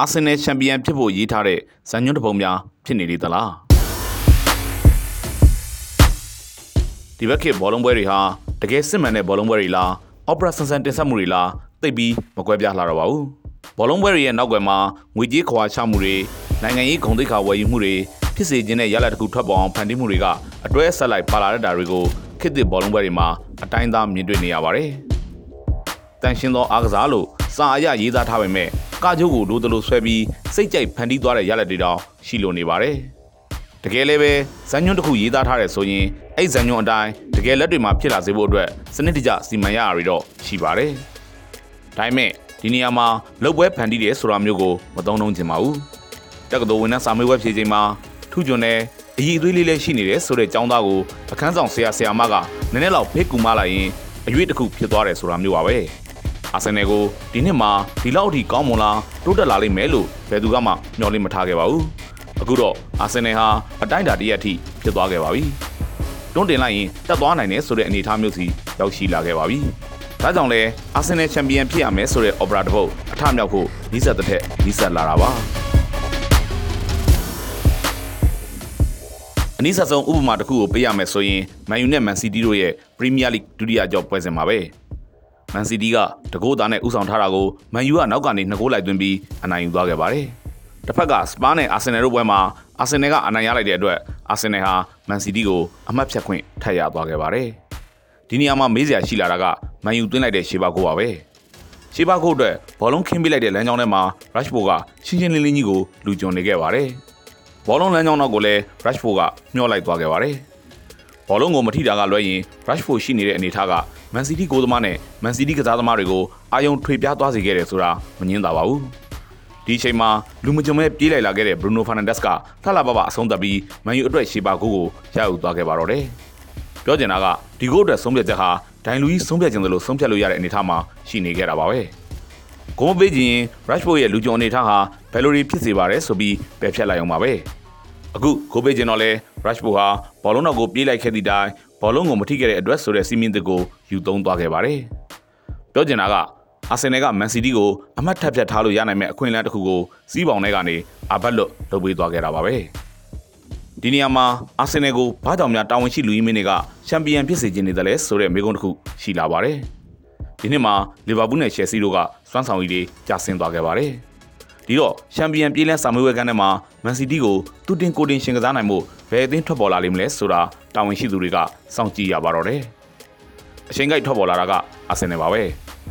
အာဆင်နယ်ချန်ပီယံဖြစ်ဖို့ရေးထားတဲ့ဇန်ညွန်းတစ်ပုံများဖြစ်နေလေသလားဒီဘက်ခေတ်ဘောလုံးပွဲတွေဟာတကယ်စစ်မှန်တဲ့ဘောလုံးပွဲတွေလားအော်ပရာဆန်ဆန်တင်ဆက်မှုတွေလားသိပ်ပြီးမကွဲပြားလာတော့ပါဘူးဘောလုံးပွဲတွေရဲ့နောက်ွယ်မှာငွေကြေးခွာချမှုတွေနိုင်ငံရေးဂုဏ်သိက္ခာဝယ်ယူမှုတွေဖြစ်စေခြင်းနဲ့ရလဒ်တစ်ခုထွက်ပေါ်အောင်ဖန်တီးမှုတွေကအတွဲဆက်လိုက်ပါလာတဲ့တာတွေကိုခေတ်သစ်ဘောလုံးပွဲတွေမှာအတိုင်းအသားမြင်တွေ့နေရပါတယ်တန်ရှင်းသောအားကစားလို့ စာအရရေးသားထားပေမဲ့ကကြိုးကိုလိုသလိုဆွဲပြီးစိတ်ကြိုက်ဖန်တီးသွားတဲ့ရလဒ်တွေတောင်ရှိလိုနေပါတယ်တကယ်လည်းပဲဇန်ညွန်းတစ်ခုရေးသားထားတယ်ဆိုရင်အဲ့ဇန်ညွန်းအတိုင်းတကယ်လက်တွေမှာဖြစ်လာစေဖို့အတွက်စနစ်တကျစီမံရရတွေတော့ရှိပါတယ်ဒါပေမဲ့ဒီနေရာမှာလုတ်ပွဲဖန်တီးတယ်ဆိုတာမျိုးကိုမသုံးလုံးချင်ပါဘူးတက္ကသိုလ်ဝင်နှန်းစာမေးပွဲဖြေချိန်မှာထူးချွန်တဲ့အည်အသွေးလေးလေးရှိနေတယ်ဆိုတဲ့ចောင်းသားကိုအခန်းဆောင်ဆရာဆရာမကနည်းနည်းလောက်ဖိတ်ကူမလိုက်ရင်အရွေးတစ်ခုဖြစ်သွားတယ်ဆိုတာမျိုးပါပဲ အာဆင်နယ်ကိုဒီနှစ်မှာဒီလောက်အထိကောင်းမွန်လာတိုးတက်လာလိမ့်မယ်လို့ဘယ်သူကမှမျှော်လင့်မထားခဲ့ပါဘူးအခုတော့အာဆင်နယ်ဟာအတိုင်းအတာတရက်အထိဖြစ်သွားခဲ့ပါပြီတွန်းတင်လိုက်ရင်တက်သွားနိုင်တယ်ဆိုတဲ့အနေအထားမျိုးစီရောက်ရှိလာခဲ့ပါပြီဒါကြောင့်လဲအာဆင်နယ်ချန်ပီယံဖြစ်ရမယ်ဆိုတဲ့ opera တစ်ပုတ်အထမြောက်ဖို့နီးစပ်တဲ့ထက်နီးစပ်လာတာပါအနည်းဆုံးဥပမာတစ်ခုကိုပေးရမယ်ဆိုရင်မန်ယူနဲ့မန်စီးတီးတို့ရဲ့ပရီးမီးယားလိဒုတိယကြော့ပွဲစဉ်မှာပဲ မန်စီးတီးကတကိုးသားနဲ့ဥဆောင်ထားတာကိုမန်ယူကနောက်ကနေနှစ်ဂိုးလိုက်သွင်းပြီးအနိုင်ယူသွားခဲ့ပါတယ်။တစ်ဖက်ကစပါးနဲ့အာဆင်နယ်တို့ပွဲမှာအာဆင်နယ်ကအနိုင်ရလိုက်တဲ့အတွက်အာဆင်နယ်ဟာမန်စီးတီးကိုအမှတ်ဖြတ်ခွင့်ထပ်ရသွားခဲ့ပါတယ်။ဒီနေရာမှာမေးစရာရှိလာတာကမန်ယူသွင်းလိုက်တဲ့ရှေးပါကိုပါပဲ။ရှေးပါကိုအတွက်ဘောလုံးခင်းပေးလိုက်တဲ့လမ်းကြောင်းထဲမှာ Rashford ကရှင်းရှင်းလင်းလင်းကြီးကိုလူကြုံနေခဲ့ပါတယ်။ဘောလုံးလမ်းကြောင်းတော့ကိုလည်း Rashford ကမျှော့လိုက်သွားခဲ့ပါတယ်။ ဘောလုံးကိုမထိတာကလွဲရင် Rashford ရှိနေတဲ့အနေအထားကမန်စီးတီးကိုသမားနဲ့မန်စီးတီးကစားသမားတွေကိုအာယုံထွေပြားသွားစေခဲ့တယ်ဆိုတာမငင်းသာပါဘူး။ဒီအချိန်မှာလူမကြုံမဲ့ပြေးလိုက်လာခဲ့တဲ့ Bruno Fernandes ကထလာပပအဆုံးသတ်ပြီးမန်ယူအတွက်ရှေးပါဂိုးကိုရယူသွားခဲ့ပါတော့တယ်။ပြောချင်တာကဒီဂိုးအတွက်ဆုံးဖြတ်ချက်ဟာဒိုင်လူကြီးဆုံးဖြတ်ခြင်းသလိုဆုံးဖြတ်လို့ရတဲ့အနေအထားမှာရှိနေခဲ့တာပါပဲ။ဂိုးမပေးခြင်း Rashford ရဲ့လူကြုံအနေအထားဟာဘယ်လိုတွေဖြစ်စေပါရဲဆိုပြီးပယ်ဖြတ်လိုက်အောင်ပါပဲ။ အခုဂိုးပေးခြင်းတော့လဲ Rashford ဟာဘောလုံးတော်ကိုပြေးလိုက်ခဲ့သည့်တိုင်ဘောလုံးကိုမထိခဲ့တဲ့အတွက်ဆိုတဲ့စီမင်းတစ်ကိုယူသုံးသွားခဲ့ပါတယ်။ပြောချင်တာကအာဆင်နယ်ကမန်စီးတီးကိုအမှတ်ထပ်ဖြတ်ထားလို့ရနိုင်မဲ့အခွင့်အလမ်းတစ်ခုကိုစီးပေါင်ထဲကနေအဘတ်လွတ်လုပ်ပေးသွားခဲ့တာပါပဲ။ဒီနေရာမှာအာဆင်နယ်ကိုဘာကြောင့်များတာဝန်ရှိလူကြီးမင်းတွေကချန်ပီယံဖြစ်စေခြင်းနေတယ်လဲဆိုတဲ့မေးခွန်းတစ်ခုရှိလာပါတယ်။ဒီနှစ်မှာလီဗာပူးနဲ့ချယ်ဆီတို့ကစွမ်းဆောင်ရည်တွေကျဆင်းသွားခဲ့ပါတယ်။ ဒီတော့ချန်ပီယံပြေးလန်းစာမေးပွဲကန်းထဲမှာမန်စီးတီးကိုတူတင်ကိုတင်ရှင်ကစားနိုင်မှုဘယ်အသင်းထွက်ပေါ်လာလိမ့်မလဲဆိုတာတာဝန်ရှိသူတွေကစောင့်ကြည့်ရပါတော့တယ်။အချိန်ကိုက်ထွက်ပေါ်လာတာကအာဆင်နယ်ပါပဲ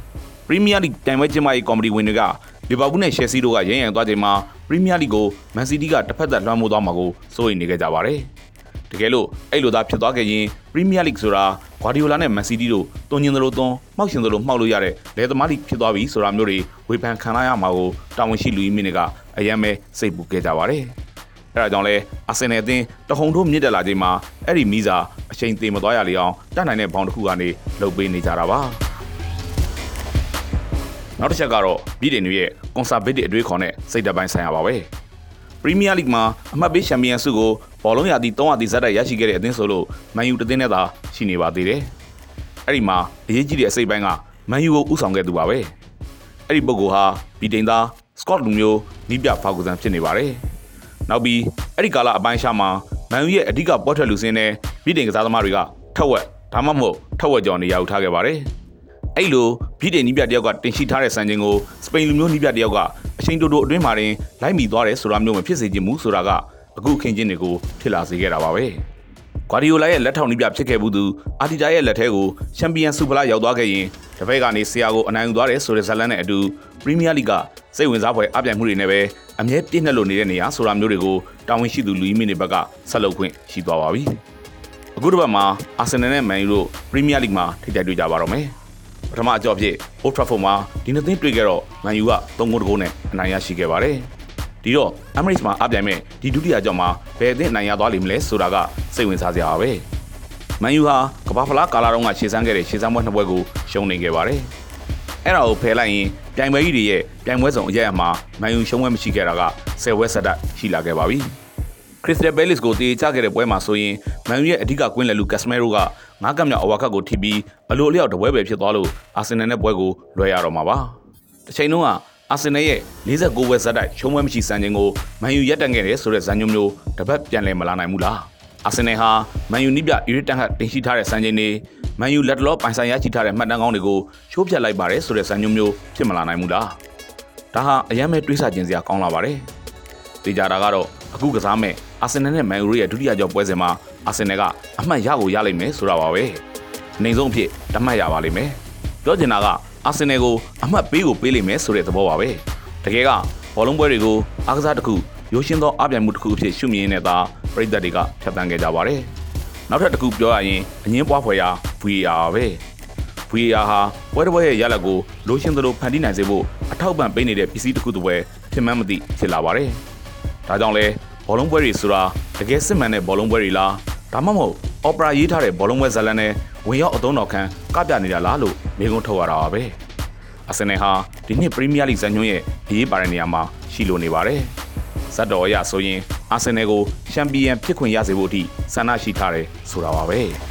။ပရီးမီးယားလိတိုင်ပွဲကျင်းပရေးကော်မတီဝင်တွေကလီဗာပူးနဲ့ရှယ်ဆီတို့ကရန်ရန်သွားချိန်မှာပရီးမီးယားလိကိုမန်စီးတီးကတစ်ဖက်သက်လွှမ်းမိုးသွားမှာကိုစိုးရိမ်နေကြကြပါတယ်။ တကယ်လို့အဲ့လိုသာဖြစ်သွားခဲ့ရင်ပရီးမီးယားလိဆိုတာဂွာဒီယိုလာနဲ့မန်စီးတီးတို့တုံညင်သလိုသွန်းမှောက်ရှင်သလိုမှောက်လို့ရတဲ့လယ်သမားလိဖြစ်သွားပြီဆိုတာမျိုးတွေဝေဖန်ခံရမှာကိုတာဝန်ရှိလူကြီးမင်းတွေကအယမ်းပဲစိတ်ပူခဲ့ကြပါတယ်။အဲဒါကြောင့်လဲအာဆင်နယ်အသင်းတဟုန်ထိုးမြင့်တက်လာချိန်မှာအဲ့ဒီမီးစာအချိန်သေးမသွားရလေအောင်တတ်နိုင်တဲ့ဘောင်တစ်ခုကနေလှုပ်ပေးနေကြတာပါနောက်တစ်ချက်ကတော့ပြည်တင်တွေရဲ့ကွန်ဆာဗေးတစ်အတွေးခေါ်တဲ့စိတ်ဓာတ်ပိုင်းဆိုင်ရာပါပဲ ပရီးမီးယားလိမှာအမှတ်ပေးချန်ပီယံဆုကိုဘောလုံးရာသီ300တီဇက်တိုက်ရရှိခဲ့တဲ့အသင်းဆိုလို့မန်ယူတသင်းနဲ့သာရှိနေပါသေးတယ်အဲ့ဒီမှာအရေးကြီးတဲ့အစိပ်ပိုင်းကမန်ယူကိုဥဆောင်ခဲ့သူပါပဲအဲ့ဒီပုဂ္ဂိုလ်ဟာပြည်တင်သားစကော့လူမျိုးနီးပြဖာဂူဆန်ဖြစ်နေပါတယ်နောက်ပြီးအဲ့ဒီကာလအပိုင်းရှာမှာမန်ယူရဲ့အဓိကပေါ်ထွက်လူစင်းနဲ့ပြည်တင်ကစားသမားတွေကထက်ဝက်ဒါမှမဟုတ်ထက်ဝက်ကျော်နေရာယူထားခဲ့ပါတယ်အဲ့လိုပြည်တင်နီးပြတယောက်ကတင်ရှိထားတဲ့စံချိန်ကိုစပိန်လူမျိုးနီးပြတယောက်က အချိန်တိုတိုအတွင်းမှာတင်လိုက်မိသွားတယ်ဆိုတာမျိုးမဖြစ်စေချင်ဘူးဆိုတာကအခုခင်းချင်းတွေကိုဖြစ်လာစေခဲ့တာပါပဲဂွာဒီယိုလာရဲ့လက်ထောက်နီးပြဖြစ်ခဲ့ဘူးသူအာတီတာရဲ့လက်ထဲကိုချန်ပီယံဆူဖလားရောက်သွားခဲ့ရင်တပည့်ကနေဆရာကိုအနိုင်ယူသွားတယ်ဆိုတဲ့ဇာတ်လမ်းနဲ့အတူပရီးမီးယားလိကစိတ်ဝင်စားဖွယ်အပြိုင်မှုတွေနဲ့ပဲအမြဲပြည့်နှက်လို့နေတဲ့နေရာဆိုတာမျိုးတွေကိုတာဝန်ရှိသူလူကြီးမင်းတွေဘက်ကဆက်လုပ်ခွင့်ရှိသွားပါပြီအခုတစ်ပတ်မှာအာဆင်နယ်နဲ့မန်ယူတို့ပရီးမီးယားလိမှာထိတိုက်တွေ့ကြပါတော့မယ် ပထမအကြော့ဖြစ် Old Trafford မှာဒီနှစ်သင်းတွေ့ခဲ့တော့မန်ယူက3ဂိုးတဂိုးနဲ့အနိုင်ရရှိခဲ့ပါတယ်။ဒီတော့ Emirates မှာအပြိုင်မဲ့ဒီဒုတိယအကြော့မှာဘယ်အသင်းအနိုင်ရသွားလိမ့်မလဲဆိုတာကစိတ်ဝင်စားစရာပါပဲ။မန်ယူဟာကမ္ဘာဖလားကာလာတုန်းကခြေစမ်းခဲ့တဲ့ခြေစမ်းပွဲနှစ်ပွဲကိုရှုံးနေခဲ့ပါတယ်။အဲ့ဒါကိုဖယ်လိုက်ရင်ပြိုင်ပွဲကြီးတွေရဲ့ပြိုင်ပွဲဆောင်အရက်အမှာမန်ယူရှုံးပွဲမရှိခဲ့တာက10ဝက်ဆက်တက်ရှိလာခဲ့ပါပြီ။ Crystal Palace ကိုတေချခဲ့တဲ့ပွဲမှာဆိုရင်မန်ယူရဲ့အဓိကကွင်းလယ်လူကက်စမဲရိုက ငါးကပ်မြောက်အဝါကတ်ကိုထိပြီးအလိုအလျောက်တပွဲပဲဖြစ်သွားလို့အာဆင်နယ်နဲ့ပွဲကိုလွှဲရတော့မှာပါ။တစ်ချိန်လုံးကအာဆင်နယ်ရဲ့49ပွဲဇက်တိုက်ရှုံးပွဲမရှိစံချိန်ကိုမန်ယူရက်တက်ခဲ့တယ်ဆိုတဲ့ဇာညွှန်းမျိုးတစ်ပတ်ပြန်လည်မလာနိုင်ဘူးလားအာဆင်နယ်ဟာမန်ယူနိပြအီရစ်တန်ဟတ်တင်ရှိထားတဲ့စံချိန်တွေမန်ယူလက်တလောပိုင်ဆိုင်ရရှိထားတဲ့မှတ်တမ်းကောင်းတွေကိုချိုးဖျက်လိုက်ပါတယ်ဆိုတဲ့ဇာညွှန်းမျိုးဖြစ်မလာနိုင်ဘူးလားဒါဟာအရင်မဲ့တွေးဆခြင်းစရာကောင်းလာပါတယ်တေချာတာကတော့အခုကစားမဲ့ အာဆင်နယ်နဲ့မန်ယူရဲ့ဒုတိယကြောပွဲစဉ်မှာအာဆင်နယ်ကအမှတ်ရကိုရလိမ့်မယ်ဆိုတာပါပဲအနိုင်ဆုံးအဖြစ်တတ်မှတ်ရပါလိမ့်မယ်ပြောချင်တာကအာဆင်နယ်ကိုအမှတ်ပေးကိုပေးလိမ့်မယ်ဆိုတဲ့သဘောပါပဲတကယ်ကဘောလုံးပွဲတွေကိုအားကစားတစ်ခုရိုးရှင်းသောအပြိုင်မှုတစ်ခုအဖြစ်ရှုမြင်နေတာပြည်သက်တွေကဖြတ်တန်းခဲ့ကြပါတယ်နောက်ထပ်တစ်ခုပြောရရင်အငင်းပွားဖွယ်ရာ VAR ပဲ VAR ဟာပွဲတစ်ပွဲရဲ့ရလဒ်ကိုလိုရှင်းသလိုဖန်တီးနိုင်စေဖို့အထောက်ပံ့ပေးနေတဲ့ပစ္စည်းတစ်ခုတစ်ပွဲဖြစ်မှန်းမသိဖြစ်လာပါတယ်။ဒါကြောင့်လဲ ဘောလုံးပွဲတွေဆိုတာတကယ်စစ်မှန်တဲ့ဘောလုံးပွဲတွေလားဒါမှမဟုတ်အော်ပရာရေးထားတဲ့ဘောလုံးပွဲဇာတ်လမ်းနဲ့ဝင်ရောက်အသုံးတော်ခံကပြနေတာလားလို့မေးခွန်းထုတ်ရတာပါပဲ။အာဆင်နယ်ဟာဒီနှစ်ပရီးမီးယားလိဇန်ညွန့်ရဲ့အရေးပါတဲ့နေရာမှာရှိလိုနေပါတယ်။ဇတ်တော်အရဆိုရင်အာဆင်နယ်ကိုချန်ပီယံဖြစ်ခွင့်ရစေဖို့အထိဆန္ဒရှိထားတယ်ဆိုတာပါပဲ။